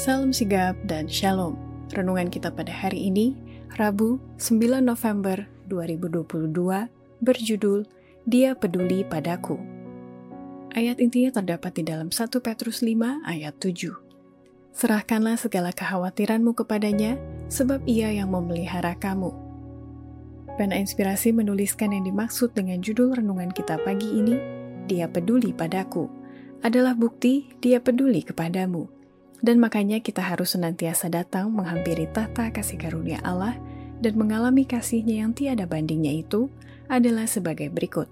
Salam sigap dan shalom. Renungan kita pada hari ini, Rabu 9 November 2022, berjudul Dia Peduli Padaku. Ayat intinya terdapat di dalam 1 Petrus 5 ayat 7. Serahkanlah segala kekhawatiranmu kepadanya, sebab ia yang memelihara kamu. Pena Inspirasi menuliskan yang dimaksud dengan judul renungan kita pagi ini, Dia Peduli Padaku adalah bukti dia peduli kepadamu. Dan makanya kita harus senantiasa datang menghampiri tahta kasih karunia Allah dan mengalami kasihnya yang tiada bandingnya itu adalah sebagai berikut.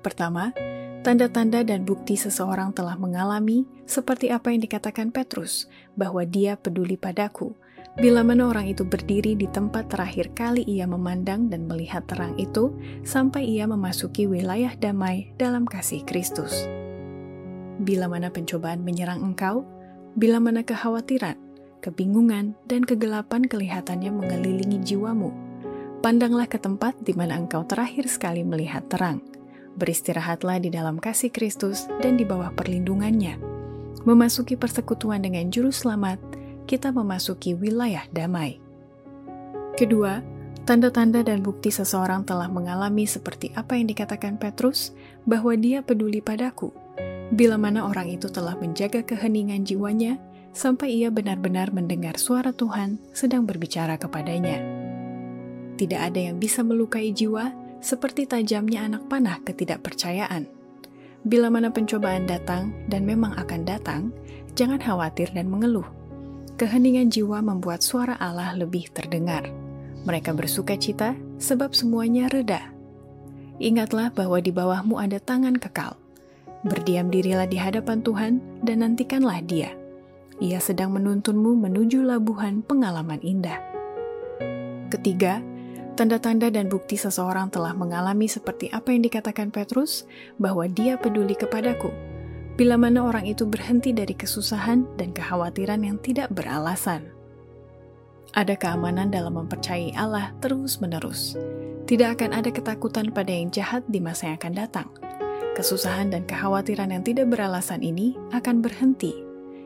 Pertama, tanda-tanda dan bukti seseorang telah mengalami seperti apa yang dikatakan Petrus, bahwa dia peduli padaku, bila mana orang itu berdiri di tempat terakhir kali ia memandang dan melihat terang itu, sampai ia memasuki wilayah damai dalam kasih Kristus bila mana pencobaan menyerang engkau, bila mana kekhawatiran, kebingungan, dan kegelapan kelihatannya mengelilingi jiwamu. Pandanglah ke tempat di mana engkau terakhir sekali melihat terang. Beristirahatlah di dalam kasih Kristus dan di bawah perlindungannya. Memasuki persekutuan dengan juru selamat, kita memasuki wilayah damai. Kedua, tanda-tanda dan bukti seseorang telah mengalami seperti apa yang dikatakan Petrus, bahwa dia peduli padaku, bila mana orang itu telah menjaga keheningan jiwanya sampai ia benar-benar mendengar suara Tuhan sedang berbicara kepadanya. Tidak ada yang bisa melukai jiwa seperti tajamnya anak panah ketidakpercayaan. Bila mana pencobaan datang dan memang akan datang, jangan khawatir dan mengeluh. Keheningan jiwa membuat suara Allah lebih terdengar. Mereka bersuka cita sebab semuanya reda. Ingatlah bahwa di bawahmu ada tangan kekal Berdiam dirilah di hadapan Tuhan dan nantikanlah Dia. Ia sedang menuntunmu menuju labuhan pengalaman indah. Ketiga, tanda-tanda dan bukti seseorang telah mengalami seperti apa yang dikatakan Petrus, bahwa dia peduli kepadaku. Bila mana orang itu berhenti dari kesusahan dan kekhawatiran yang tidak beralasan. Ada keamanan dalam mempercayai Allah terus-menerus. Tidak akan ada ketakutan pada yang jahat di masa yang akan datang Kesusahan dan kekhawatiran yang tidak beralasan ini akan berhenti.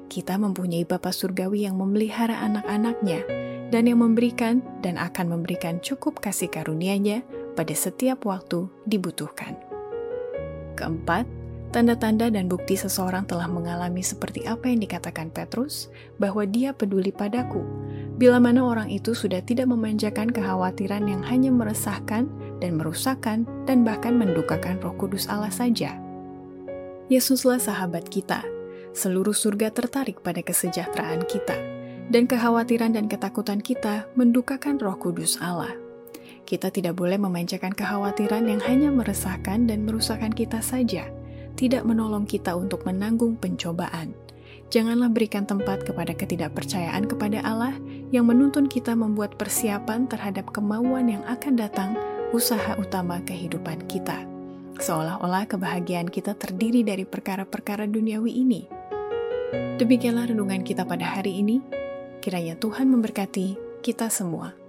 Kita mempunyai Bapa Surgawi yang memelihara anak-anaknya dan yang memberikan dan akan memberikan cukup kasih karunia-Nya pada setiap waktu dibutuhkan. Keempat, tanda-tanda dan bukti seseorang telah mengalami seperti apa yang dikatakan Petrus, bahwa dia peduli padaku, bila mana orang itu sudah tidak memanjakan kekhawatiran yang hanya meresahkan dan merusakkan dan bahkan mendukakan roh kudus Allah saja. Yesuslah sahabat kita. Seluruh surga tertarik pada kesejahteraan kita, dan kekhawatiran dan ketakutan kita mendukakan roh kudus Allah. Kita tidak boleh memanjakan kekhawatiran yang hanya meresahkan dan merusakkan kita saja, tidak menolong kita untuk menanggung pencobaan. Janganlah berikan tempat kepada ketidakpercayaan kepada Allah yang menuntun kita membuat persiapan terhadap kemauan yang akan datang usaha utama kehidupan kita. Seolah-olah kebahagiaan kita terdiri dari perkara-perkara duniawi ini. Demikianlah renungan kita pada hari ini. Kiranya Tuhan memberkati kita semua.